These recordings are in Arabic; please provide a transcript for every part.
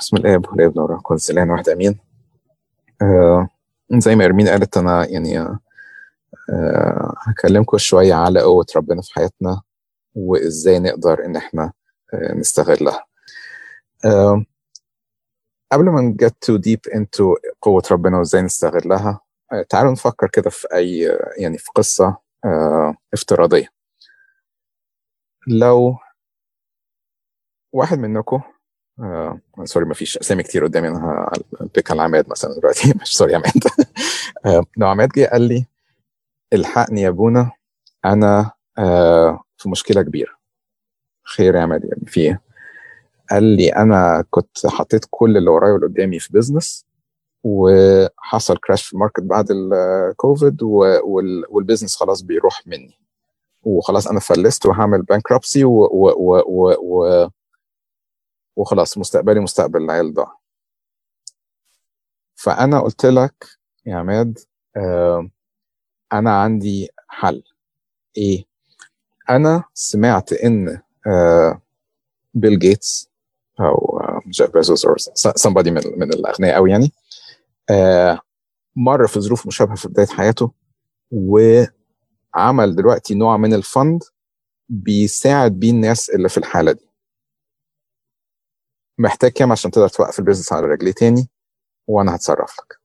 بسم الاب والابن والروح القدس الإله الواحد أمين. آه زي ما ارمين قالت أنا يعني آه هكلمكم شوية على قوة ربنا في حياتنا وإزاي نقدر إن إحنا آه نستغلها. آه قبل ما ن get too deep into قوة ربنا وإزاي نستغلها آه تعالوا نفكر كده في أي يعني في قصة آه افتراضية. لو واحد منكم آه sorry ما فيش أسامي كتير قدامي. أنا ب pick على عماد مثلا دلوقتي. مش sorry عماد. آه لو عماد جه قال لي الحقني يا ابونا أنا آه في مشكلة كبيرة. خير يا عماد يعني في إيه؟ قال لي أنا كنت حطيت كل اللي ورايا واللي قدامي في business وحصل crash في ال market بعد الكوفيد وال business خلاص بيروح مني. وخلاص أنا فلست وهعمل bankruptcy و, و, و, و, و وخلاص مستقبلي مستقبل العيال ضاع فأنا قلت لك يا عماد آه أنا عندي حل. إيه؟ أنا سمعت إن آه بيل جيتس أو جيف بيزوس أو somebody من من الأغنياء قوي يعني آه مر في ظروف مشابهة في بداية حياته وعمل دلوقتي نوع من ال fund بيساعد بيه الناس اللي في الحالة دي. محتاج كام عشان تقدر توقف ال business على رجليه تاني؟ وأنا هتصرف لك.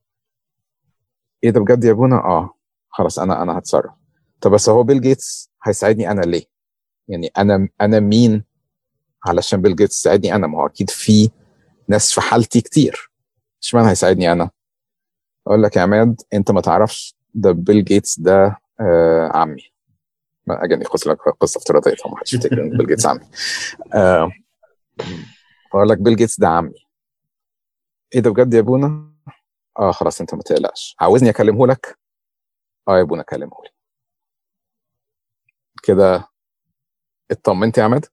إيه ده بجد يا ابونا آه. خلاص أنا أنا هتصرف. طب بس هو بيل جيتس هيساعدني أنا ليه؟ يعني أنا أنا مين علشان بيل جيتس يساعدني أنا؟ ما هو أكيد في ناس في حالتي كتير. إشمعنى هيساعدني أنا؟ أقول لك يا عماد أنت ما تعرفش ده بيل جيتس ده آه عمي. ما اجاني قصه لك قصة افتراضية طبعا ما حدش ان بيل جيتس عمي. آه. أقول لك بيل جيتس ده عمي. إيه ده بجد يا ابونا آه خلاص أنت ما تقلقش. عاوزني أكلمه لك؟ آه يا ابونا كلمه لي. كده اطمنت يا عماد؟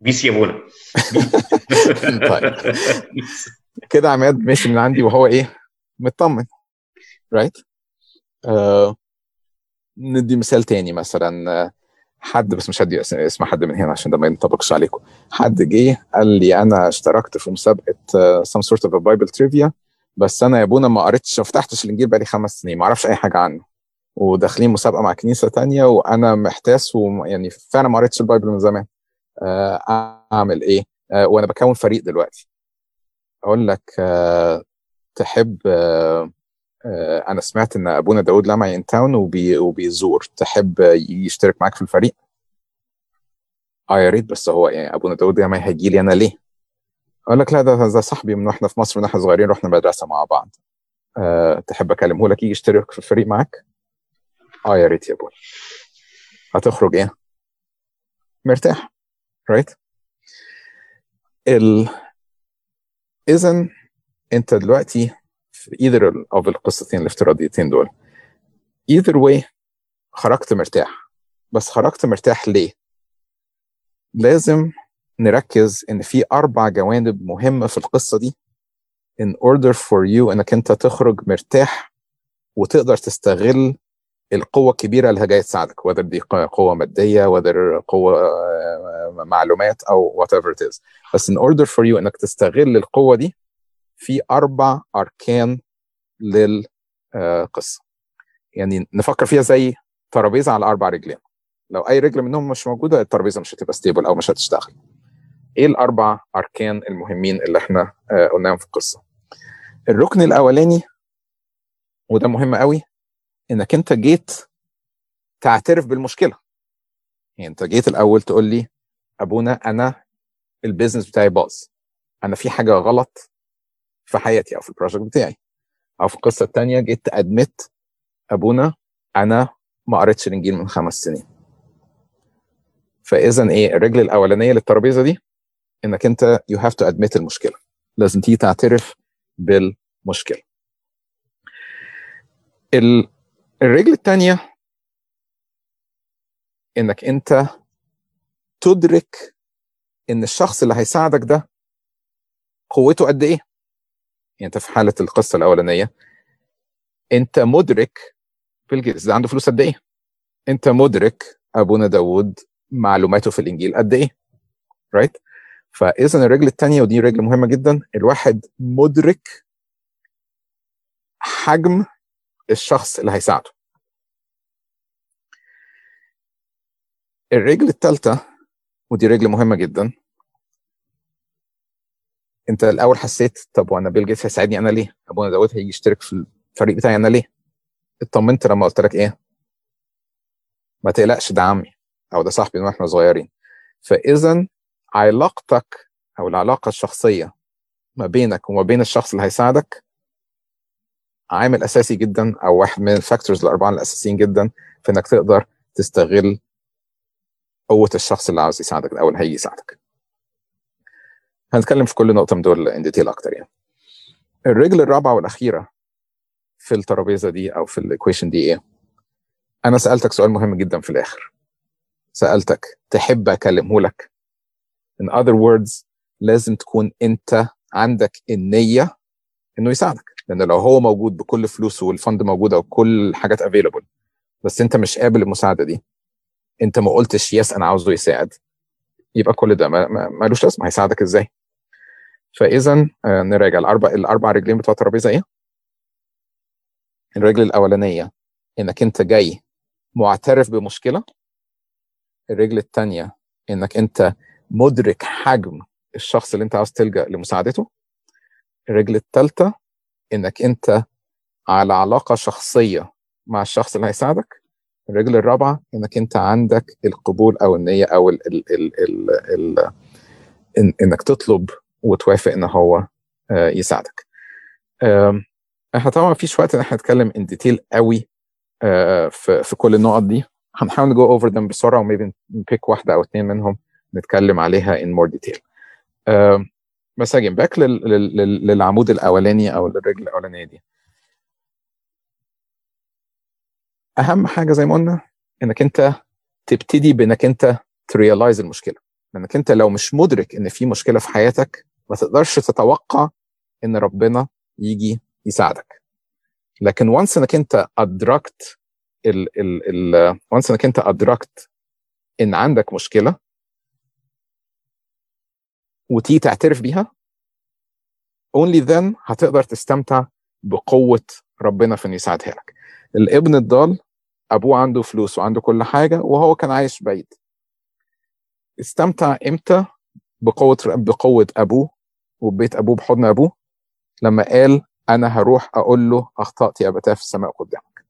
peace يا ابونا طيب. كده عماد ماشي من عندي وهو إيه؟ مطمن. right? right? آه ندي مثال تاني مثلا. حد بس مش هدي اسم حد من هنا عشان ده ما ينطبقش عليكم. حد جه قال لي أنا اشتركت في مسابقة sort of a Bible trivia بس أنا يا ابونا ما قريتش ما فتحتش الإنجيل بقالي خمس سنين ما أعرفش أي حاجة عنه. وداخلين مسابقة مع كنيسة تانية وأنا محتاس ويعني فعلا ما قريتش ال Bible من زمان. أعمل إيه؟ وأنا بكون فريق دلوقتي. أقول لك تحب أنا سمعت إن أبونا داود لمعي in town وبي وبيزور. تحب يشترك معاك في الفريق؟ آه يا ريت بس هو يعني أبونا داود لمعي هيجي لي أنا ليه؟ أقول لك لا ده ده صاحبي من وإحنا في مصر ونحن صغيرين رحنا مدرسة مع بعض. أه تحب أكلمه لك يجي يشترك في الفريق معاك؟ آه يا ريت يا ابونا هتخرج إيه؟ مرتاح رايت right? ال اذا أنت دلوقتي في either of القصتين الافتراضيتين دول. Either way خرجت مرتاح. بس خرجت مرتاح ليه؟ لازم نركز إن في أربع جوانب مهمة في القصة دي. In order for you إنك أنت تخرج مرتاح وتقدر تستغل القوة الكبيرة اللي جاية تساعدك whether دي قوة مادية whether قوة معلومات أو whatever it is. بس in order for you إنك تستغل القوة دي في أربع أركان للقصة يعني نفكر فيها زي ترابيزة على أربع رجلين. لو أي رجل منهم مش موجودة الترابيزة مش هتبقى ستيبل أو مش هتشتغل إيه الأربع أركان المهمين اللي إحنا قلناهم في القصة؟ الركن الأولاني وده مهم قوي إنك أنت جيت تعترف بالمشكلة. يعني أنت جيت الأول تقول لي أبونا أنا ال business بتاعي باظ. أنا في حاجة غلط في حياتي أو في ال project بتاعي. أو في القصة الثانية جيت admit أبونا أنا ما قريتش الإنجيل من خمس سنين. فاذا إيه الرجل الأولانية للترابيزة دي إنك أنت you have to admit المشكلة. لازم تيجي تعترف بالمشكلة. ال الرجل الثانية إنك أنت تدرك إن الشخص اللي هيساعدك ده قوته قد إيه. يعني أنت في حالة القصة الأولانية أنت مدرك بيل جيتس ده عنده فلوس قد إيه؟ أنت مدرك أبونا داود معلوماته في الإنجيل قد إيه؟ right? فاذا الرجل الثانية ودي رجل مهمة جدا الواحد مدرك حجم الشخص اللي هيساعده. الرجل الثالثه ودي رجل مهمة جدا انت الأول حسيت طب وأنا بيل جيتس هيساعدني أنا ليه؟ ابونا داود هيجي يشترك في الفريق بتاعي أنا ليه؟ اطمنت لما قلت لك إيه؟ ما تقلقش ده عمي أو ده صاحبي من وإحنا صغيرين فاذا علاقتك أو العلاقة الشخصية ما بينك وما بين الشخص اللي هيساعدك عامل أساسي جدا أو واحد من ال factors الأربعة الأساسيين جدا في إنك تقدر تستغل قوة الشخص اللي عاوز يساعدك أو اللي هيجي يساعدك هنتكلم في كل نقطه من دول in detail أكتر يعني. الرجل الرابعة والأخيرة في الترابيزة دي أو في ال equation دي إيه؟ أنا سألتك سؤال مهم جدا في الآخر. سألتك تحب أكلمه لك؟ In other words لازم تكون أنت عندك النية إنه يساعدك. لأن لو هو موجود بكل فلوسه وال fund موجوده وكل الحاجات available بس أنت مش قابل المساعدة دي أنت ما قلتش يس أنا عاوزه يساعد يبقى كل ده مالوش لازمة. هيساعدك إزاي؟ فاذا آه نراجع. الاربع الأربع رجلين بتوع الترابيزة إيه؟ الرجل الأولانية. إنك أنت جاي معترف بمشكلة. الرجل الثانية إنك أنت مدرك حجم الشخص اللي أنت عاوز تلجأ لمساعدته. الرجل الثالثه إنك أنت على علاقة شخصية مع الشخص اللي هيساعدك. الرجل الرابعة إنك أنت عندك القبول أو النية أو ال ال ال ال ال إنك تطلب وتوافق إن هو يساعدك. إحنا طبعا ما فيش وقت إن إحنا نتكلم in detail قوي في في كل النقط دي. هنحاول ن go over them بسرعة و maybe ن pick واحدة أو اثنين منهم نتكلم عليها more detail. uh, بس هاجي back لل, لل, للعمود الأولاني أو للرجل الأولانية دي. أهم حاجة زي ما قلنا إنك أنت تبتدي بإنك أنت ت realize المشكلة. لانك أنت لو مش مدرك إن في مشكلة في حياتك ما تقدرش تتوقع إن ربنا يجي يساعدك. لكن once إنك أنت أدركت ال ال ال once إنك أنت أدركت إن عندك مشكلة وتيجي تعترف بيها only then هتقدر تستمتع بقوة ربنا في إنه يساعدها لك. الابن الضال أبوه عنده فلوس وعنده كل حاجة وهو كان عايش بعيد. استمتع إمتى؟ بقوة بقوة أبوه وبيت أبوه بحضن أبوه لما قال أنا هروح أقول له أخطأت يا ابتاه في السماء قدامك.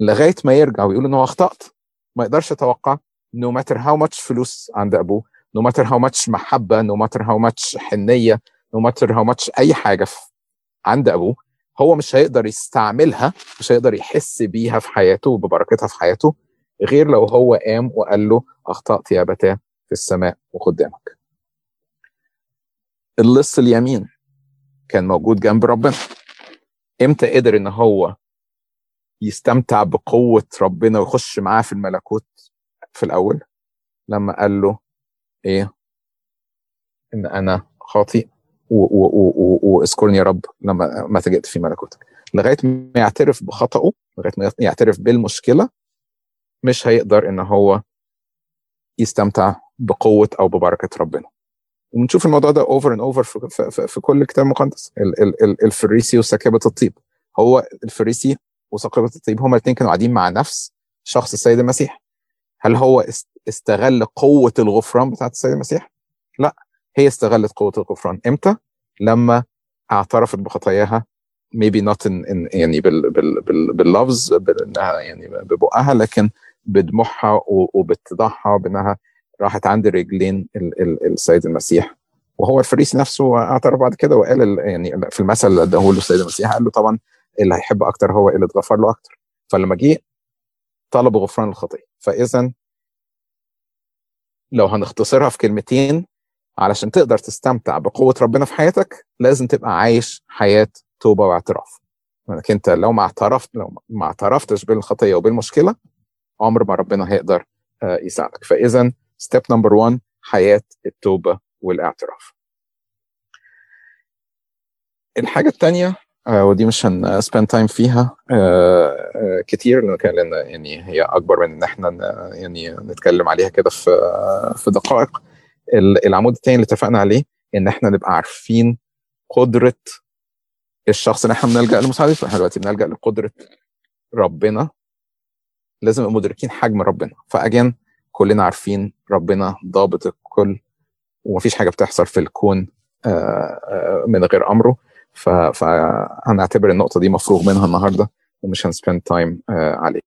لغاية ما يرجع ويقول ان هو أخطأت ما يقدرش يتوقع no matter how much فلوس عند أبوه matter how much محبة no matter how much حنية no matter how much أي حاجة في عند أبوه هو مش هيقدر يستعملها مش هيقدر يحس بيها في حياته وببركتها في حياته غير لو هو قام وقال له أخطأت يا أبتاه في السماء وقدامك. اللص اليمين كان موجود جنب ربنا. إمتى قدر إن هو يستمتع بقوة ربنا ويخش معاه في الملكوت في الأول؟ لما قال له إيه؟ إن أنا خاطئ اذكرني يا رب لما متى جئت في ملكوتك. لغاية ما يعترف بخطئه لغاية ما يعترف بالمشكلة مش هيقدر إن هو يستمتع بقوة أو ببركة ربنا. ونشوف الموضوع ده over and over في, كل الكتاب المقدس الفريسي وساكبة الطيب. هو الفريسي وساكبة الطيب هما الاثنين كانوا قاعدين مع نفس شخص السيد المسيح. هل هو استغل قوة الغفران بتاعت السيد المسيح؟ لا هي استغلت قوة الغفران. إمتى؟ لما اعترفت بخطاياها. Maybe not in, in يعني بال بال بال باللفظ بإنها يعني ببقها لكن بدموعها وباتضاعها بانها راحت عند رجلين ال ال السيد المسيح. وهو الفريسي نفسه اعترف بعد كده وقال يعني في المثل اللي اداه السيد المسيح قال له طبعا اللي هيحب أكتر هو اللي اتغفر له أكتر. فلما جه طلب غفران الخطيه فاذا لو هنختصرها في كلمتين علشان تقدر تستمتع بقوة ربنا في حياتك لازم تبقى عايش حياة توبة واعتراف. انك أنت لو ما اعترفت لو ما اعترفتش بالخطيه وبالمشكلة عمر ما ربنا هيقدر يساعدك. فاذا step number 1 حياة التوبة والاعتراف. الحاجة الثانية آه ودي مش هنسبند تايم فيها آه آه كتير لأن يعني هي أكبر من إن إحنا يعني نتكلم عليها كده في في دقائق. العمود الثاني اللي اتفقنا عليه إن إحنا نبقى عارفين قدرة الشخص اللي إحنا بنلجأ لمساعدته. إحنا دلوقتي بنلجأ لقدرة ربنا. لازم نبقى مدركين حجم ربنا. فأجين كلنا عارفين ربنا ضابط الكل ومفيش حاجة بتحصل في الكون من غير أمره فهنعتبر النقطة دي مفروغ منها النهارده ومش هنسبند تايم عليها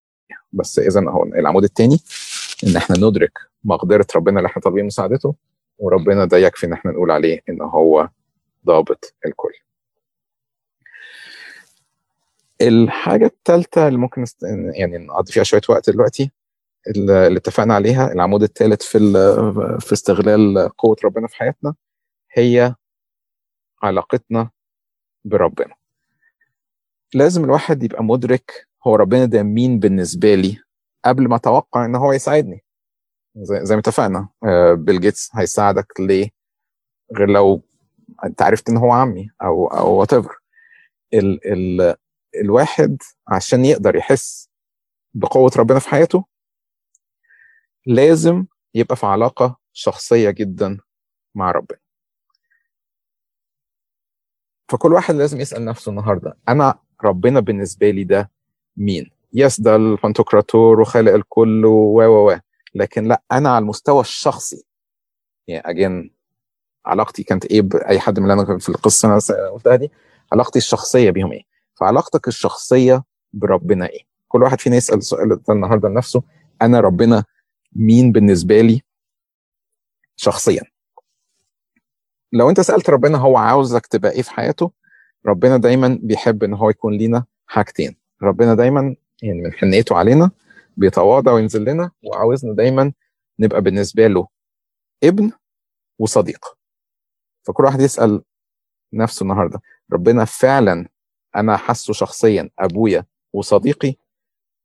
بس إذا هو العمود الثاني إن إحنا ندرك مقدرة ربنا اللي إحنا طالبين مساعدته وربنا ده يكفي إن إحنا نقول عليه إن هو ضابط الكل الحاجة الثالثة اللي ممكن. يعني نقضي فيها شوية وقت دلوقتي اللي اتفقنا عليها العمود الثالث في. في استغلال قوة ربنا في حياتنا هي علاقتنا بربنا. لازم الواحد يبقى مدرك هو ربنا ده مين بالنسبة لي قبل ما أتوقع إن هو يساعدني. زي, زي ما اتفقنا بيل جيتس هيساعدك ليه؟ غير لو أنت عرفت إن هو عمي أو أو whatever ال ال الواحد عشان يقدر يحس بقوة ربنا في حياته لازم يبقى في علاقة شخصية جدا مع ربنا. فكل واحد لازم يسأل نفسه النهاردة أنا ربنا بالنسبة لي ده مين؟ يس ده البنتوكراتور وخالق الكل و و و لكن لا أنا على المستوى الشخصي. يعني أجين علاقتي كانت إيه بأي حد من اللي أنا في القصة أنا قلتها دي؟ علاقتي الشخصية بيهم إيه؟ فعلاقتك الشخصية بربنا إيه؟ كل واحد فينا يسأل السؤال ده النهاردة لنفسه أنا ربنا مين بالنسبة لي شخصيا. لو أنت سألت ربنا هو عاوزك تبقى إيه في حياته ربنا دايما بيحب إن هو يكون لينا حاجتين. ربنا دايما يعني من حنيته علينا بيتواضع وينزل لنا وعاوزنا دايما نبقى بالنسبة له ابن وصديق. فكل واحد يسأل نفسه النهاردة ربنا فعلا أنا حاسه شخصيا أبويا وصديقي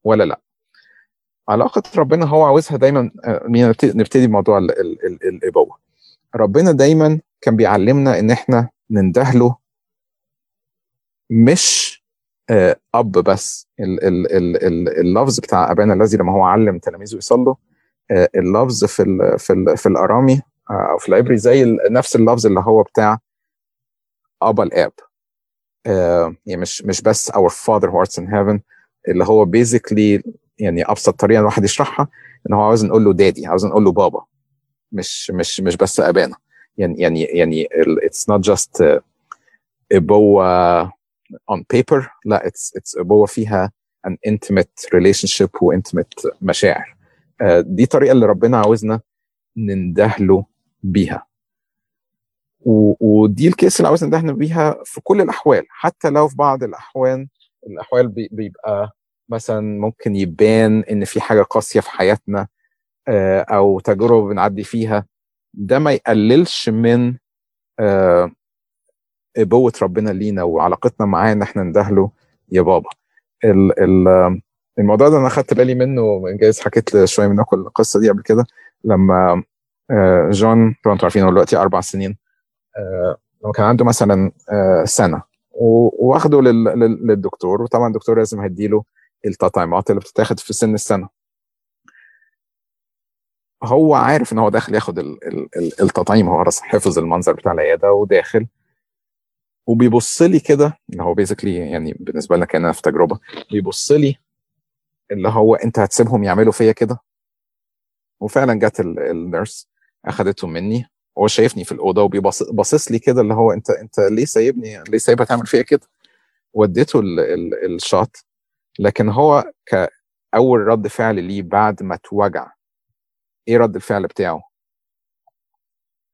ولا لأ؟ علاقة ربنا هو عاوزها دايما نبتدي بموضوع الإبوة ربنا دايما كان بيعلمنا إن إحنا نندهله مش أب بس. اللفظ بتاع أبانا الذي لما هو علم تلاميذه يصلوا اللفظ في ال في ال في الأرامي أو في العبري زي نفس اللفظ اللي هو بتاع ابا الآب. يعني مش مش بس our father who arts in heaven اللي هو basically يعني أبسط طريقة الواحد يشرحها إن هو عاوز نقول له دادي عاوز نقول له بابا مش مش مش بس أبانا. يعني يعني يعني it's not just ابوه on paper لا it's it's ابوه فيها an intimate relationship و intimate مشاعر دي الطريقة اللي ربنا عاوزنا نندهله بيها. ودي الكيس اللي عاوزنا ندهله بيها في كل الأحوال حتى لو في بعض الأحوال الاحوال بيبقى مثلا ممكن يبان إن في حاجة قاسية في حياتنا أو تجربه بنعدي فيها ده ما يقللش من ابوه ربنا لينا وعلاقتنا معاه إن إحنا ندهله يا بابا. ال ال الموضوع ده أنا خدت بالي منه جايز حكيت شوية منكم القصة دي قبل كده لما جون طبعا أنتوا عارفين هو دلوقتي أربع سنين لما كان عنده مثلا سنة وأخده للدكتور وطبعا الدكتور لازم هيديله التطعيمات اللي بتتاخد في سن السنة. هو عارف إن هو داخل ياخد التطعيم هو حفظ المنظر بتاع العيادة وداخل. وبيبص لي كده اللي هو basically يعني بالنسبة لنا كأننا في تجربة بيبص لي اللي هو أنت هتسيبهم يعملوا فيا كده؟ وفعلا جت ال nurse اخذتهم مني هو شايفني في الأوضة وبيبصص لي كده اللي هو أنت أنت ليه سايبني ليه سايبها تعمل فيا كده؟ وديته ال shot. لكن هو كأول رد فعل ليه بعد ما اتوجع إيه رد الفعل بتاعه؟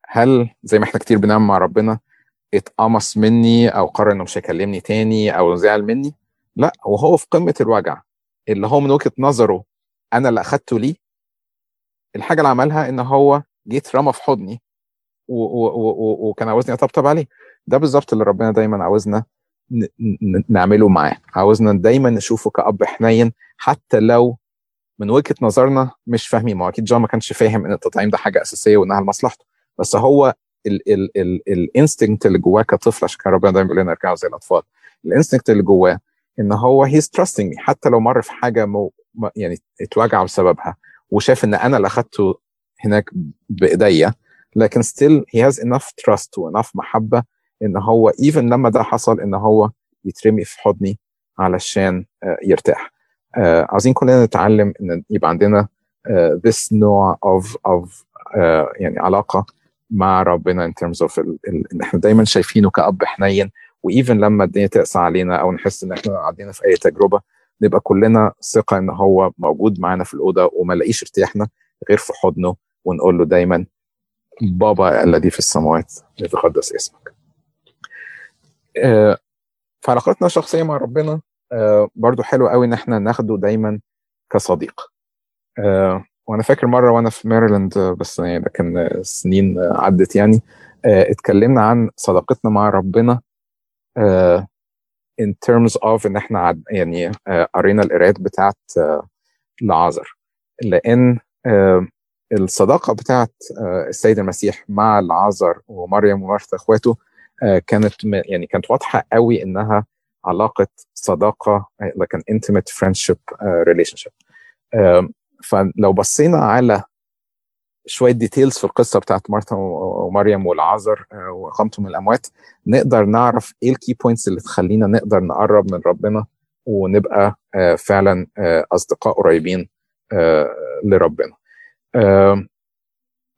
هل زي ما إحنا كتير بنعمل مع ربنا اتقمص مني أو قرر إنه مش هيكلمني تاني أو زعل مني؟ لا وهو في قمة الوجع. اللي هو من وجهة نظره أنا اللي أخدته ليه الحاجة اللي عملها إن هو جيت رمى في حضني وكان عاوزني أطبطب عليه. ده بالظبط اللي ربنا دايما عاوزنا نعمله معاه. عاوزنا دايما نشوفه كأب حنين حتى لو من وجهة نظرنا مش فاهمين ما أكيد جون ما كانش فاهم إن التطعيم ده حاجة أساسية وإنها لمصلحته. بس هو ال instinct اللي جواه كطفل عشان كان ربنا دايما بيقول لنا ارجعوا زي الأطفال. ال instinct اللي جواه إن هو he's trusting me حتى لو مر في حاجة مو يعني اتوجع بسببها وشاف إن أنا اللي أخدته هناك بإيديا لكن still he has enough trust و enough محبة إن هو even لما ده حصل إن هو يترمي في حضني علشان uh, يرتاح uh, عاوزين كلنا نتعلم إن يبقى عندنا uh, this نوع of of يعني علاقة مع ربنا in terms of إن إحنا دايما شايفينه كأب حنين وإيفن لما الدنيا تقسى علينا أو نحس إن إحنا عدينا في أي تجربة نبقى كلنا ثقة إن هو موجود معانا في الأوضة وما لاقيش ارتياحنا غير في حضنه ونقول له دايما بابا الذي في السماوات يتقدس اسمك. آه، في علاقتنا الشخصية مع ربنا آه، برضو حلو قوي إن إحنا ناخده دايما كصديق. آه، وأنا فاكر مرة وأنا في ميرلاند بس يعني ده كان سنين عدت يعني اتكلمنا عن صداقتنا مع ربنا in terms of إن إحنا يعني قرينا القراءات بتاعت لعازر لأن الصداقة بتاعت السيد المسيح مع لعازر ومريم ومرثا أخواته كانت يعني كانت واضحة قوي إنها علاقة صداقة like an intimate friendship relationship. فلو بصينا على شوية details في القصة بتاعت مرثا ومريم ولعازر وقيامته من الأموات نقدر نعرف إيه ال key points اللي تخلينا نقدر نقرب من ربنا ونبقى فعلا أصدقاء قريبين لربنا.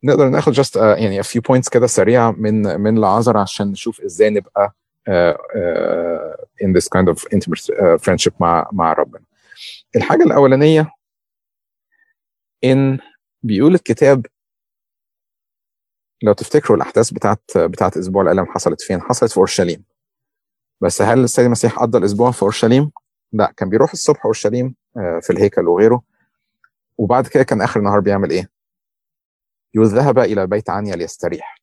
نقدر ناخد جاست يعني a few points كده سريعة من من العذر عشان نشوف إزاي نبقى in this kind of intimate friendship مع مع ربنا الحاجة الأولانية إن بيقول الكتاب لو تفتكروا الأحداث بتاعت بتاعت أسبوع الألم حصلت فين؟ حصلت في أورشليم. بس هل السيد المسيح قضى الأسبوع في أورشليم؟ لا كان بيروح الصبح أورشليم في الهيكل وغيره وبعد كده كان آخر النهار بيعمل إيه؟ يذهب إلى بيت عنيا ليستريح.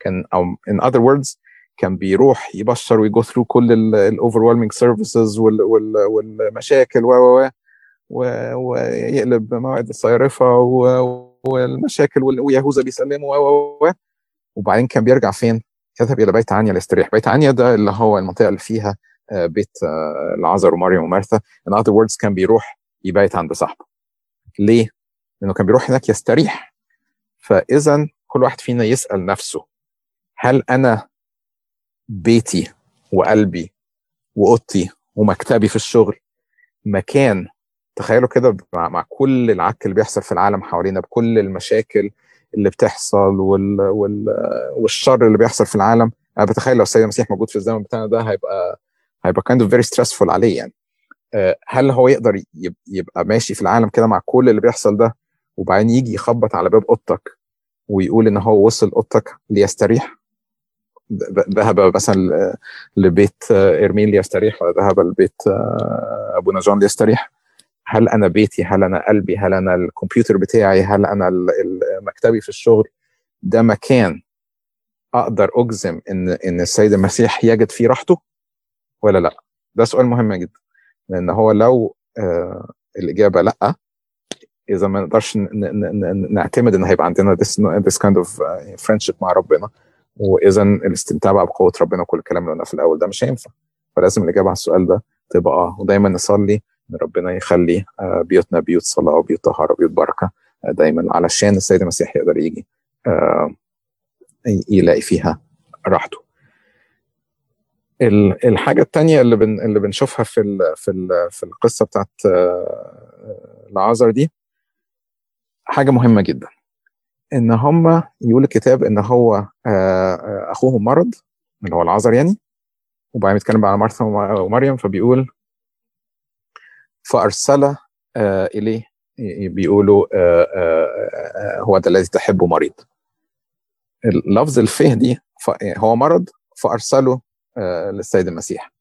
كان أو in other words كان بيروح يبشر ويجو ثرو كل ال over services والمشاكل و ويقلب موائد الصيارفة والمشاكل ويهوذا بيسلمه و وبعدين كان بيرجع فين؟ يذهب إلى بيت عنيا ليستريح، بيت عنيا ده اللي هو المنطقة اللي فيها بيت العذر ومريم ومرثا، in other words كان بيروح يبيت عند صاحبه. ليه؟ لأنه كان بيروح هناك يستريح. فإذا كل واحد فينا يسأل نفسه هل أنا بيتي وقلبي وأوضتي ومكتبي في الشغل مكان تخيلوا كده مع, كل العك اللي بيحصل في العالم حوالينا بكل المشاكل اللي بتحصل وال... وال... والشر اللي بيحصل في العالم أنا بتخيل لو السيد المسيح موجود في الزمن بتاعنا ده هيبقى هيبقى kind of very stressful عليه يعني. هل هو يقدر يبقى ماشي في العالم كده مع كل اللي بيحصل ده وبعدين يجي يخبط على باب أوضتك ويقول إن هو وصل أوضتك ليستريح. ذهب مثلا لبيت إرمين ليستريح ولا ذهب لبيت ابونا جون ليستريح. هل أنا بيتي؟ هل أنا قلبي؟ هل أنا الكمبيوتر بتاعي؟ هل أنا مكتبي في الشغل؟ ده مكان أقدر أجزم إن إن السيد المسيح يجد فيه راحته ولا لأ؟ ده سؤال مهم جدا. لأن هو لو آه الإجابة لأ إذا ما نقدرش نعتمد ان هيبقى عندنا this, this kind of friendship مع ربنا وإذا الاستمتاع بقى بقوة ربنا وكل الكلام اللي قلناه في الأول ده مش هينفع فلازم الإجابة على السؤال ده تبقى آه ودايما نصلي إن ربنا يخلي بيوتنا بيوت صلاة وبيوت طهارة وبيوت بركة دايما علشان السيد المسيح يقدر يجي يلاقي فيها راحته. الحاجة الثانية اللي اللي بنشوفها في في في القصة بتاعت العازر دي حاجة مهمة جدا. إن هم يقول الكتاب إن هو اخوهم مرض اللي هو العازر يعني. وبعدين بيتكلم على مرثا ومريم فبيقول فأرسل إليه بيقولوا هو ده الذي تحبه مريض. لفظ الفه دي هو مرض فأرسله للسيد المسيح.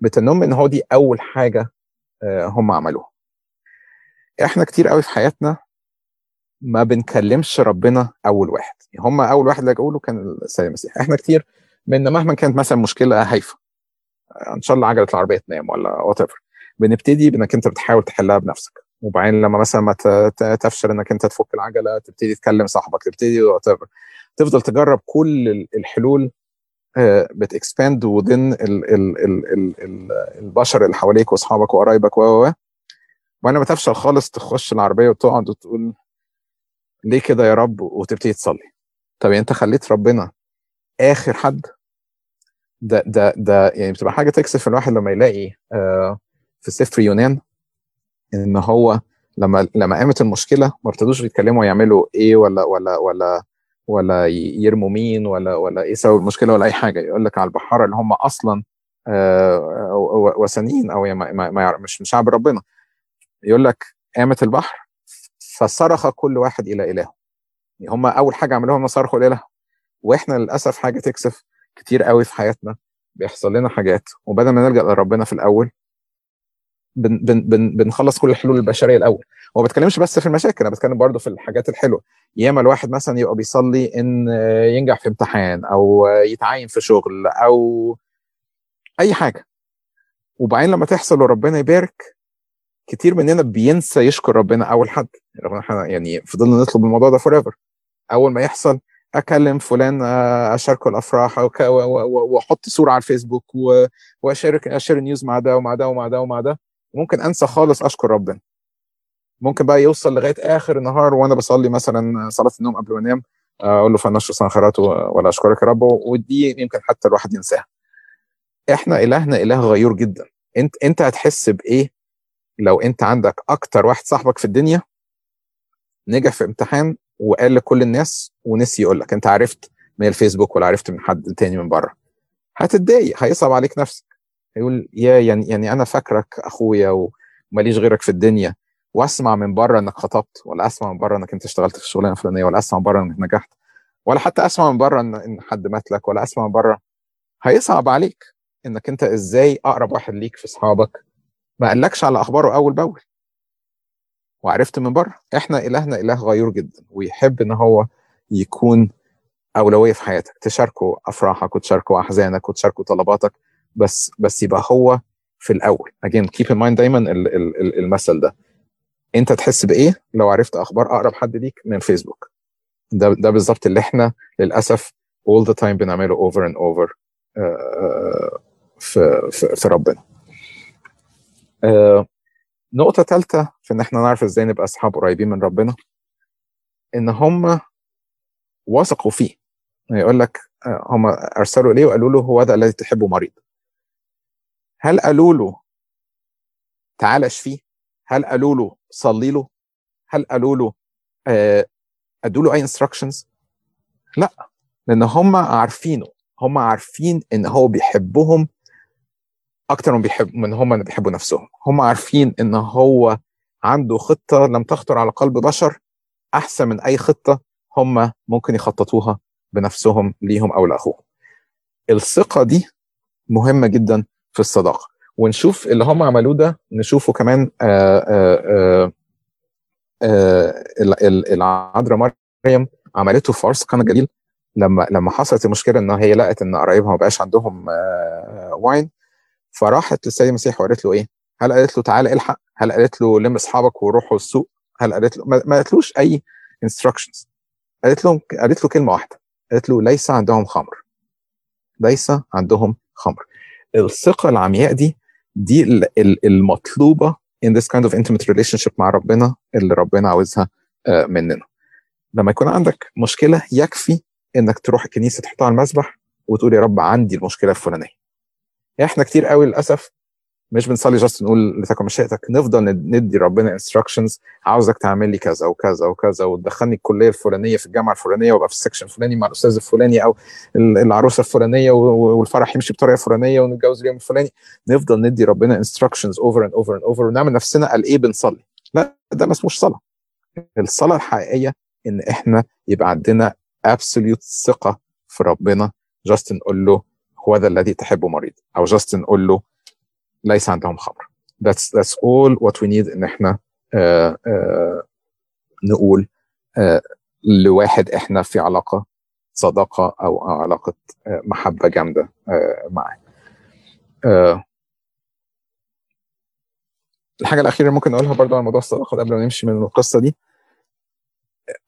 بتنم إن هو دي أول حاجة هم عملوها. إحنا كتير قوي في حياتنا ما بنكلمش ربنا أول واحد. هم أول واحد اللي له كان السيد المسيح. إحنا كتير من مهما كانت مثلا مشكلة هايفة إن شاء الله عجلة العربية تنام ولا what بنبتدي بإنك أنت بتحاول تحلها بنفسك. وبعدين لما مثلا ما تفشل إنك أنت تفك العجلة تبتدي تكلم صاحبك تبتدي what تفضل تجرب كل الحلول بت expand within البشر اللي حواليك وأصحابك وقرايبك و و. وأنا ما تفشل خالص تخش العربية وتقعد وتقول ليه كده يا رب وتبتدي تصلي؟ طب انت خليت ربنا آخر حد؟ ده ده ده يعني بتبقى حاجة تكسف الواحد لما يلاقي آه في سفر يونان إن هو لما لما قامت المشكلة ما ابتدوش يتكلموا يعملوا إيه ولا ولا ولا ولا يرموا مين ولا ولا إيه سبب المشكلة ولا أي حاجة. يقول لك على البحاره اللي هم أصلا آه وثنيين أو ما مش مش شعب ربنا. يقول لك قامت البحر فصرخ كل واحد إلى الهه يعني هم أول حاجة عملوها هم صرخوا الاله وإحنا للأسف حاجة تكسف كتير قوي في حياتنا. بيحصل لنا حاجات. وبدل ما نلجأ لربنا في الأول بن بن بن بنخلص كل الحلول البشرية الأول. وما بتكلمش بس في المشاكل أنا بتكلم برضه في الحاجات الحلوة. ياما الواحد مثلا يبقى بيصلي إن ينجح في امتحان أو يتعين في شغل أو أي حاجة. وبعدين لما تحصل وربنا يبارك كتير مننا بينسى يشكر ربنا أول حد. إحنا يعني فضلنا نطلب الموضوع ده forever أول ما يحصل أكلم فلان أشاركه الأفراح وأحط صورة على الفيسبوك وأشارك أ share news مع ده ومع ده ومع ده ومع ده. ممكن أنسى خالص أشكر ربنا. ممكن بقى يوصل لغاية آخر النهار وأنا بصلي مثلا صلاة النوم قبل ما أنام أقول له فنشر سنخرات ولا أشكرك يا رب. ودي يمكن حتى الواحد ينساها. إحنا إلهنا إله غيور جدا. أنت أنت هتحس بإيه؟ لو انت عندك أكتر واحد صاحبك في الدنيا نجح في امتحان وقال لكل الناس ونسي يقول لك انت عرفت من الفيسبوك ولا عرفت من حد تاني من بره. هتتضايق هيصعب عليك نفسك. هيقول يا يعني يعني أنا فاكرك أخويا وماليش غيرك في الدنيا وأسمع من بره إنك خطبت ولا أسمع من بره إنك أنت اشتغلت في الشغلانة الفلانية ولا أسمع من بره إنك نجحت ولا حتى أسمع من بره إن حد مات لك ولا أسمع من بره. هيصعب عليك إنك أنت إزاي أقرب واحد ليك في أصحابك ما قالكش على أخباره أول بأول. وعرفت من بره إحنا إلهنا إله غيور جدا ويحب إن هو يكون أولوية في حياتك. تشاركه أفراحك وتشاركه أحزانك وتشاركه طلباتك بس بس يبقى هو في الأول. Again keep in mind دايما المثل ده. أنت تحس بإيه؟ لو عرفت أخبار أقرب حد ليك من الفيسبوك ده ده بالظبط اللي إحنا للأسف all the time بنعمله over and over uh, في, في في ربنا. نقطة ثالثة في إن إحنا نعرف إزاي نبقى أصحاب قريبين من ربنا إن هم وثقوا فيه يقول لك هم أرسلوا إليه وقالوا له هو ده الذي تحبه مريض هل قالوا له تعالى اشفيه؟ هل قالوا له صلي له؟ هل قالوا له ادوا له أي انستراكشنز؟ لا لأن هم عارفينه هم عارفين إن هو بيحبهم أكتر من بيحب من هم بيحبوا نفسهم. هم عارفين إن هو عنده خطة لم تخطر على قلب بشر أحسن من أي خطة هم ممكن يخططوها بنفسهم ليهم أو لأخوهم. الثقة دي مهمة جدا في الصداقة. ونشوف اللي هم عملوه ده نشوفه كمان العذراء مريم عملته في عرس قنا الجليل لما لما حصلت المشكلة إن هي لقت إن قرايبها ما بقاش عندهم واين فراحت للسيد المسيح وقالت له إيه؟ هل قالت له تعالى إلحق؟ هل قالت له لم أصحابك وروحوا السوق؟ هل قالت له؟ ما قالتلوش أي انستراكشنز قالت له قالت له كلمة واحدة. قالت له ليس عندهم خمر. ليس عندهم خمر. الثقة العمياء دي دي المطلوبة in this kind of intimate relationship مع ربنا اللي ربنا عاوزها مننا. لما يكون عندك مشكلة يكفي إنك تروح الكنيسة تحطها على المسبح وتقول يا رب عندي المشكلة الفلانية. إحنا كتير قوي للأسف مش بنصلي just نقول لتكن مشيئتك نفضل ندي ربنا instructions عاوزك تعمل لي كذا وكذا وكذا وتدخلني الكلية الفلانية في الجامعة الفلانية وأبقى في ال section الفلاني مع الأستاذ الفلاني أو العروسة الفلانية والفرح يمشي بطريقة فلانية ونتجوز اليوم الفلاني. نفضل ندي ربنا instructions over and over and over ونعمل نفسنا قال إيه بنصلي؟ لا ده ما اسموش صلاة. الصلاة الحقيقية إن إحنا يبقى عندنا absolute ثقة في ربنا. just نقول له هو ذا الذي تحبه مريض. أو just نقول له ليس عندهم خمر that's that's all what we need إن إحنا uh, uh, نقول uh, لواحد إحنا في علاقة صداقة أو علاقة محبة جامدة معاه. الحاجة الأخيرة اللي ممكن نقولها برضو على موضوع الصداقة قبل ما نمشي من القصة دي.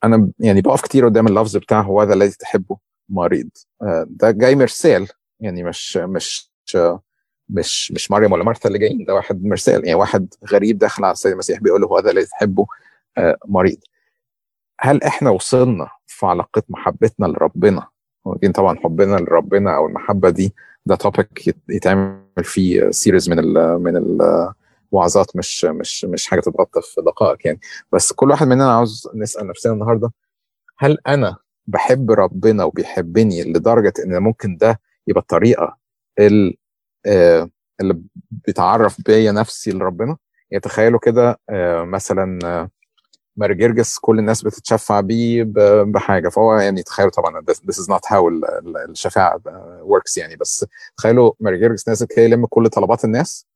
أنا يعني بقف كتير قدام اللفظ بتاع هو هذا الذي تحبه مريض. ده جاي مرسال يعني مش مش مش مش مريم ولا مرثا اللي جايين ده واحد مرسال يعني واحد غريب داخل على السيد المسيح بيقول له هذا الذي تحبه مريض. هل إحنا وصلنا في علاقة محبتنا لربنا؟ ودي طبعا حبنا لربنا أو المحبة دي ده topic يتعمل فيه series من ال من الوعظات مش مش مش حاجة تتغطى في دقائق يعني. بس كل واحد مننا عاوز نسأل نفسنا النهارده هل أنا بحب ربنا وبيحبني لدرجة إن ممكن ده يبقى الطريقة اللي, آه اللي بتعرف بيا نفسي لربنا. يعني تخيلوا كده آه مثلا آه ماري جرجس كل الناس بتتشفع بيه بحاجة. فهو يعني تخيلوا طبعا this is not how الشفاعة works يعني. بس تخيلوا ماري جرجس نازل كده يلم كل طلبات الناس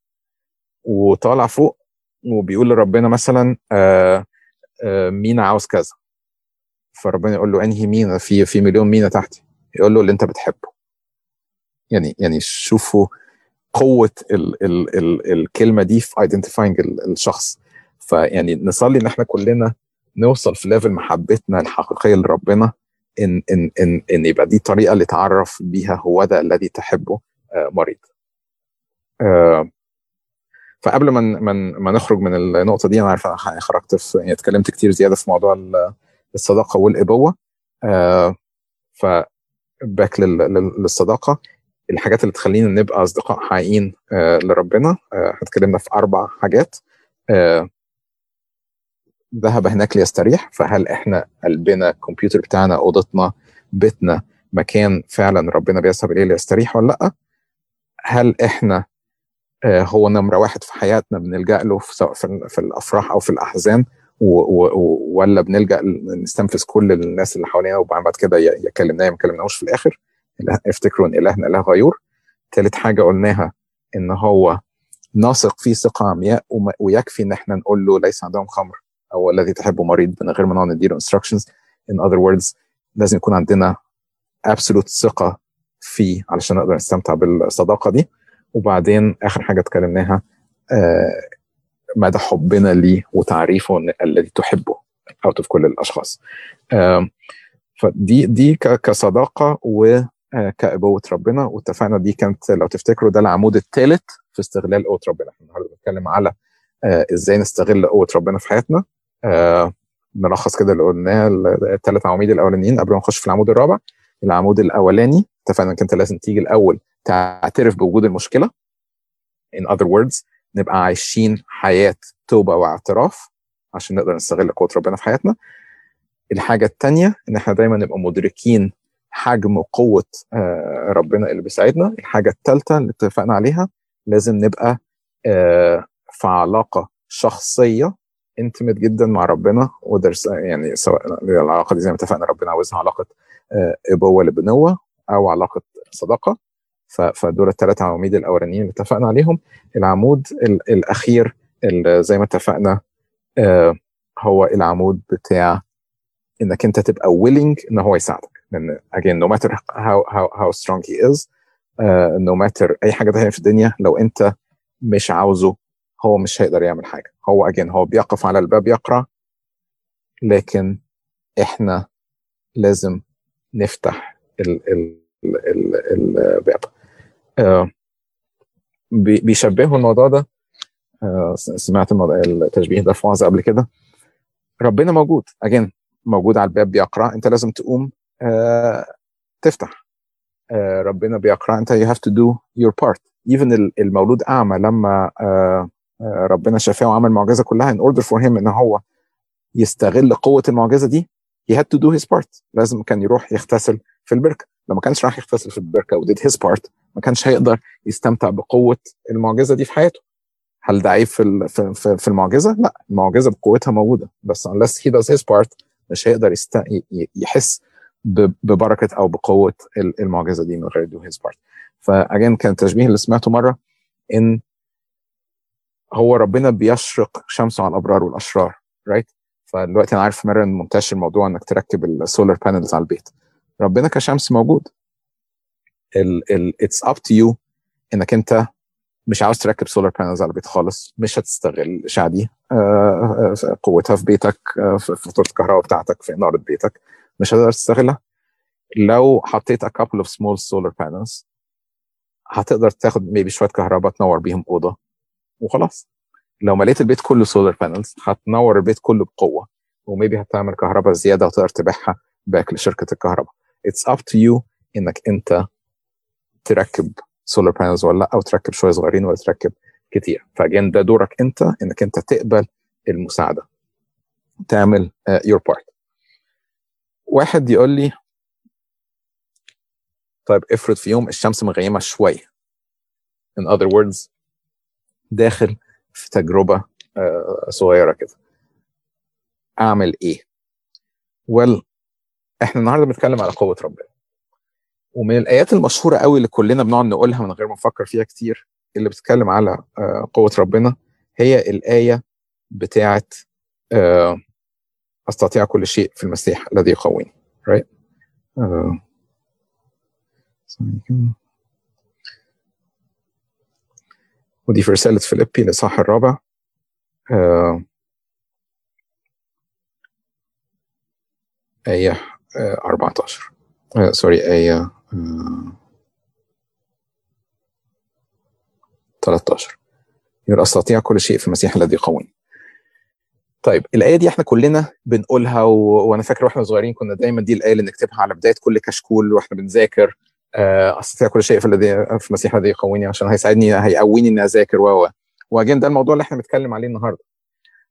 وطالع فوق وبيقول لربنا مثلا مينا عاوز كذا. فربنا يقول له أنهي مينا؟ في في مليون مينا تحتي. يقول له اللي أنت بتحبه. يعني يعني شوفوا قوة ال ال ال الكلمة دي في identifying الشخص. فيعني نصلي إن إحنا كلنا نوصل في level محبتنا الحقيقية لربنا إن إن إن إن يبقى دي الطريقة اللي تعرف بيها هو ده الذي تحبه مريض. فقبل ما ما ما نخرج من النقطة دي أنا عارف أنا خرجت في يعني اتكلمت كتير زيادة في موضوع الصداقة والإبوة. ف باك للصداقة. الحاجات اللي تخلينا نبقى أصدقاء حقيقيين لربنا اتكلمنا في أربع حاجات. ذهب هناك ليستريح فهل إحنا قلبنا الكمبيوتر بتاعنا أوضتنا بيتنا مكان فعلا ربنا بيذهب إليه ليستريح ولا لأ؟ هل إحنا هو نمرة واحد في حياتنا بنلجأ له سواء في الأفراح أو في الأحزان؟ ولا بنلجأ نستنفذ كل الناس اللي حوالينا وبعد كده يا كلمناه يا ما كلمناهوش في الآخر؟ افتكروا إن إلهنا إله غيور. ثالث حاجة قلناها إن هو نثق فيه ثقة عمياء ويكفي إن إحنا نقول له ليس عندهم خمر. أو الذي تحبه مريض من غير ما نقعد نديله instructions. In other words لازم يكون عندنا absolute ثقة فيه علشان نقدر نستمتع بالصداقة دي. وبعدين آخر حاجة اتكلمناها آه مدى حبنا ليه وتعريفه الذي تحبه out of كل الأشخاص. آه فدي دي كصداقة وكأبوة ربنا واتفقنا دي كانت لو تفتكروا ده العمود الثالث في استغلال قوة ربنا. إحنا النهارده بنتكلم على آه إزاي نستغل قوة ربنا في حياتنا. آه نلخص كده اللي قلناه الثلاث عواميد الأولانيين. قبل ما نخش في العمود الرابع العمود الأولاني اتفقنا إنك أنت لازم تيجي الأول تعترف بوجود المشكلة. In other words نبقى عايشين حياة توبة واعتراف عشان نقدر نستغل قوة ربنا في حياتنا. الحاجة الثانية إن إحنا دايما نبقى مدركين حجم وقوه ربنا اللي بيساعدنا. الحاجة الثالثه اللي اتفقنا عليها لازم نبقى في علاقة شخصية انتمت جدا مع ربنا ودرس يعني سواء العلاقة دي زي ما اتفقنا ربنا عاوزها علاقة إبوة لبنوة أو علاقة صداقة. فدول الثلاث عواميد الأولانيين اللي اتفقنا عليهم. العمود الأخير اللي زي ما اتفقنا هو العمود بتاع إنك أنت تبقى willing إن هو يساعدك. لأن again no matter how how how strong he is uh, no matter أي حاجة تانية في الدنيا لو أنت مش عاوزه هو مش هيقدر يعمل حاجة. هو again هو بيقف على الباب يقرأ لكن إحنا لازم نفتح ال ال ال الباب. آه بيشبهوا الموضوع ده. آه سمعت التشبيه ده في قبل كده. ربنا موجود. again موجود على الباب بيقرع أنت لازم تقوم تفتح. آه ربنا بيقرع. أنت you have to do your part. Even المولود أعمى لما آه آه ربنا شافاه وعمل المعجزه كلها in order for him إن هو يستغل قوة المعجزة دي he had to do his part. لازم كان يروح يغتسل في البركة. لو ما كانش راح يغتسل في البركة و did his part ما كانش هيقدر يستمتع بقوة المعجزة دي في حياته. هل ده عيب في في المعجزة؟ لا المعجزة بقوتها موجودة. بس unless he does his part مش هيقدر. يحس ببركة أو بقوة المعجزة دي من غير do his part. ف again كان التشبيه اللي سمعته مرة إن هو ربنا بيشرق شمسه على الأبرار والأشرار right right? فدلوقتي أنا عارف مرة منتشر موضوع إنك تركب ال solar panels على البيت. ربنا كشمس موجود. it's up to you إنك أنت مش عاوز تركب solar panels على البيت خالص مش هتستغل الاشعه دي قوتها في بيتك في فاتورة الكهرباء بتاعتك في إنارة بيتك. مش هتقدر تستغلها. لو حطيت a couple of small solar panels هتقدر تاخد maybe شوية كهرباء تنور بيهم أوضة وخلاص. لو مليت البيت كله solar panels هتنور البيت كله بقوة و maybe هتعمل كهرباء زيادة وتقدر تبيعها back لشركة الكهرباء. it's up to you إنك أنت تركب solar panels ولا لأ أو تركب شوية صغيرين ولا تركب كتير. ف again ده دورك أنت إنك أنت تقبل المساعدة. تعمل your uh, part واحد يقول لي طيب افرض في يوم الشمس مغيمة شوية in other words داخل في تجربة uh, صغيرة كده. أعمل إيه؟ Well إحنا النهارده بنتكلم على قوة ربنا. ومن الآيات المشهورة قوي اللي كلنا بنقعد نقولها من غير ما نفكر فيها كتير اللي بتتكلم على قوة ربنا هي الآية بتاعه أستطيع كل شيء في المسيح الذي يقويني. Right? Uh, ودي في رسالة فيليبي الاصحاح الرابع. Uh, آية uh, 14 سوري آية 13 يقول أستطيع كل شيء في المسيح الذي يقويني. طيب الآية دي إحنا كلنا بنقولها و... وأنا فاكر وإحنا صغيرين كنا دايما دي الآية اللي نكتبها على بداية كل كشكول وإحنا بنذاكر استطيع كل شيء في الذي في المسيح الذي يقويني عشان هيساعدني هيقويني إني أذاكر و وأجين ده الموضوع اللي إحنا بنتكلم عليه النهارده.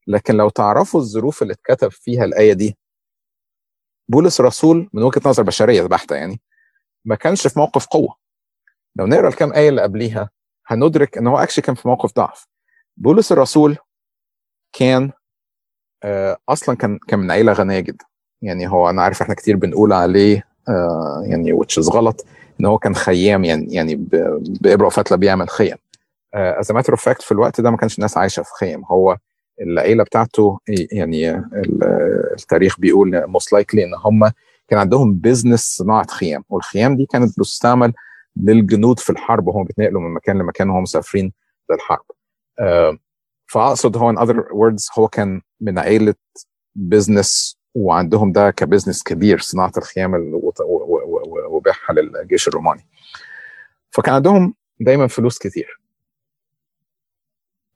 لكن لو تعرفوا الظروف اللي اتكتب فيها الآية دي بولس الرسول من وجهة نظر بشرية بحتة يعني ما كانش في موقف قوة. لو نقرأ الكام آية اللي قبليها هندرك إن هو اكشلي كان في موقف ضعف. بولس الرسول كان آه أصلا كان كان من عيلة غنية جدا. يعني هو أنا عارف إحنا كتير بنقول عليه آه يعني وتشز غلط إن هو كان خيام يعني يعني بإبرة وفتلة بيعمل خيم as matter of fact في الوقت ده ما كانش الناس عايشة في خيم هو العيلة بتاعته يعني التاريخ بيقول most likely إن هم كان عندهم business صناعة خيام. والخيام دي كانت بتستعمل للجنود في الحرب. وهم بيتنقلوا من مكان لمكان وهم مسافرين للحرب. uh, فأقصد هو in other words هو كان من عيلة business وعندهم ده ك business كبير صناعة الخيام وبيعها للجيش الروماني. فكان عندهم دايما فلوس كتير.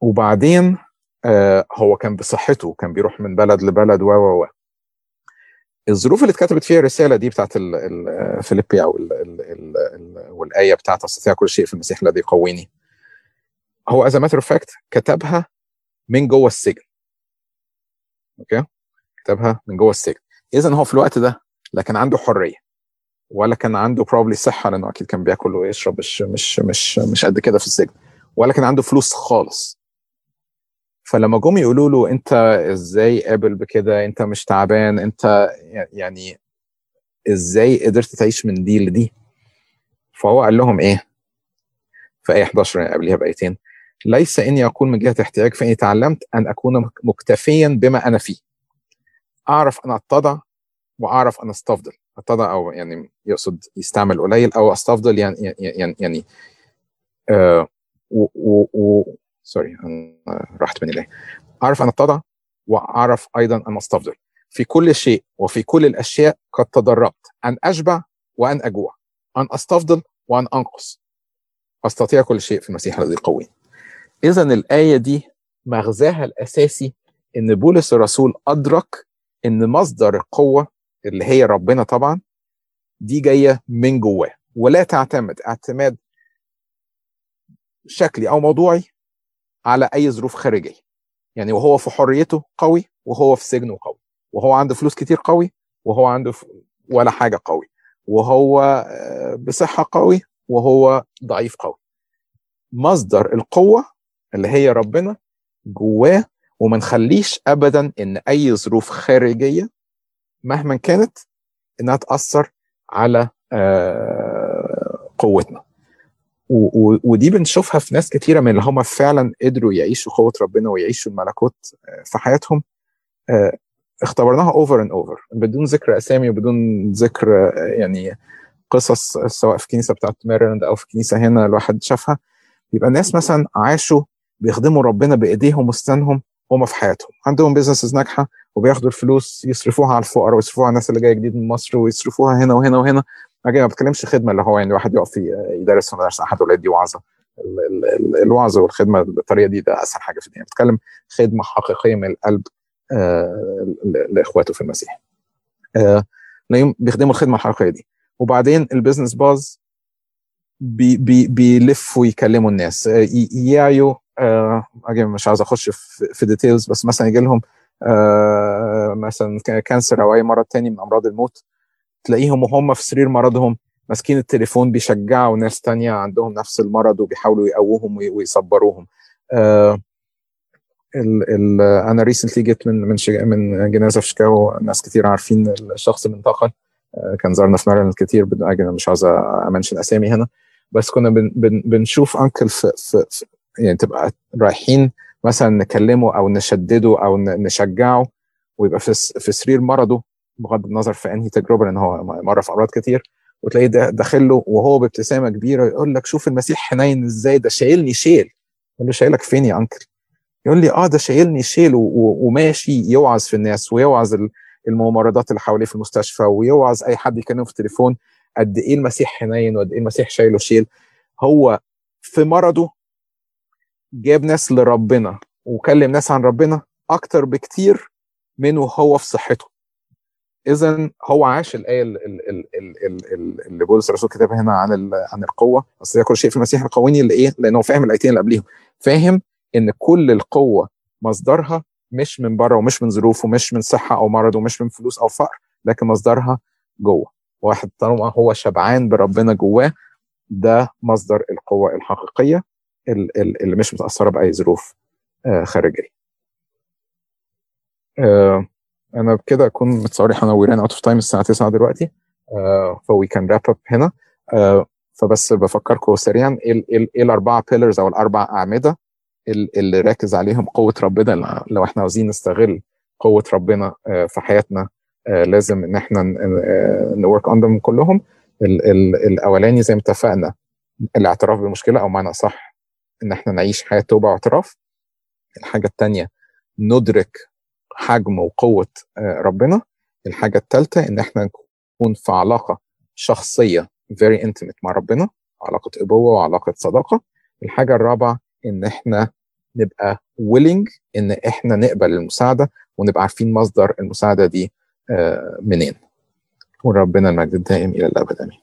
وبعدين uh, هو كان بصحته كان بيروح من بلد لبلد و و و. الظروف اللي اتكتبت فيها الرسالة دي بتاعت فيليبي أو ال ال ال ال والآية بتاعت أستطيع كل شيء في المسيح الذي يقويني. هو as matter of fact كتبها من جوه السجن. okay؟ كتبها من جوه السجن. اذا هو في الوقت ده لا كان عنده حرية ولا كان عنده بروبلي صحة لأنه أكيد كان بياكل ويشرب مش مش مش مش قد كده في السجن. ولا كان عنده فلوس خالص. فلما جم يقولوا له أنت إزاي قابل بكده؟ أنت مش تعبان؟ أنت يعني إزاي قدرت تعيش من دي لدي؟ فهو قال لهم إيه؟ في إيه 11 يعني قبلها بايتين ليس إني أكون من جهة احتياج فإني تعلمت أن أكون مكتفيا بما أنا فيه. أعرف أن أتضع وأعرف أن أستفضل. أتضع أو يعني يقصد يستعمل قليل أو أستفضل يعني يعني يعني آه و, سوري أنا راحت مني ليه أعرف أن أتضع وأعرف أيضا أن أستفضل. في كل شيء وفي كل الأشياء قد تدربت أن أشبع وأن أجوع. أن أستفضل وأن أنقص. أستطيع كل شيء في المسيح الذي يقويني اذا الآية دي مغزاها الأساسي إن بولس الرسول أدرك إن مصدر القوة اللي هي ربنا طبعا دي جاية من جواه. ولا تعتمد اعتماد شكلي أو موضوعي على أي ظروف خارجية. يعني وهو في حريته قوي وهو في سجنه قوي. وهو عنده فلوس كتير قوي وهو عنده ولا حاجة قوي. وهو بصحة قوي وهو ضعيف قوي. مصدر القوة اللي هي ربنا جواه وما نخليش ابدا إن أي ظروف خارجية مهما كانت إنها تأثر على قوتنا. ودي بنشوفها في ناس كتيرة من اللي هم فعلا قدروا يعيشوا قوة ربنا ويعيشوا الملكوت في حياتهم. اختبرناها over and over بدون ذكر أسامي وبدون ذكر يعني قصص سواء في كنيسة بتاعت ميرلاند أو في كنيسة هنا الواحد شافها. يبقى الناس مثلا عاشوا بيخدموا ربنا بإيديهم وسنانهم هم في حياتهم. عندهم businesses ناجحة وبياخدوا الفلوس يصرفوها على الفقراء ويصرفوها على الناس اللي جاية جديد من مصر ويصرفوها هنا وهنا وهنا. ما بتكلمش خدمة اللي هو يعني واحد يقف يدرس في مدرسه أحد أولاد دي وعظه الوعظ والخدمة بالطريقة دي ده أسهل حاجة في الدنيا. بتكلم خدمة حقيقية من القلب لإخواته في المسيح. بيخدموا الخدمة الحقيقية دي. وبعدين ال business ب بي بي بيلفوا يكلموا الناس. يعيوا آه مش عاوز أخش في, details بس مثلا يجي لهم آه مثلا cancer أو أي مرض تاني من أمراض الموت تلاقيهم وهم في سرير مرضهم ماسكين التليفون بيشجعوا ناس تانية عندهم نفس المرض وبيحاولوا يقووهم ويصبروهم. آه ال ال أنا recently جيت من من من جنازة في شيكاغو ناس كتير عارفين الشخص اللي انتقل كان زارنا في ماريلاند كتير مش عاوز a mention أسامي هنا. بس كنا بن بن بنشوف uncle في, في, في يعني تبقى رايحين مثلا نكلمه أو نشدده أو نشجعه ويبقى في في سرير مرضه بغض النظر في أنهي تجربة لأن هو مر في أمراض كتير وتلاقيه داخل له وهو بابتسامة كبيرة يقول لك شوف المسيح حنين إزاي ده شايلني شيل. يقول له شايلك فين يا أنكل؟ يقول لي آه ده شايلني شيل وماشي يوعظ في الناس ويوعظ الممرضات اللي حواليه في المستشفى ويوعظ أي حد يكلمه في التليفون قد إيه المسيح حنين وقد إيه المسيح شايله شيل. هو في مرضه جاب ناس لربنا وكلم ناس عن ربنا أكتر بكتير من وهو في صحته. إذا هو عاش الآية اللي بولس الرسول كتبها هنا عن عن القوة. أصل كل شيء في المسيح القويني اللي إيه؟ لأنه فاهم الآيتين اللي قبليهم. فاهم إن كل القوة مصدرها مش من بره ومش من ظروف ومش من صحة أو مرض ومش من فلوس أو فقر لكن مصدرها جوه. واحد طالما هو شبعان بربنا جواه ده مصدر القوة الحقيقية. اللي مش متأثرة بأي ظروف خارجية. أنا بكده أكون متصوري إحنا we ran out of time الساعة 9 دلوقتي ف we can wrap up هنا. فبس بفكركم سريعا إيه إيه الأربعة pillars أو الأربع أعمدة اللي راكز عليهم قوة ربنا؟ لو إحنا عاوزين نستغل قوة ربنا في حياتنا لازم إن إحنا ن work on them كلهم. ال ال الأولاني زي ما اتفقنا الاعتراف بالمشكلة أو معنى صح إن إحنا نعيش حياة توبة واعتراف. الحاجة الثانية ندرك حجم وقوة ربنا. الحاجة الثالثه إن إحنا نكون في علاقة شخصية very intimate مع ربنا علاقة أبوة وعلاقة صداقة. الحاجة الرابعة إن إحنا نبقى willing إن إحنا نقبل المساعدة ونبقى عارفين مصدر المساعدة دي منين. وربنا المجد الدائم إلى الأبد آمين.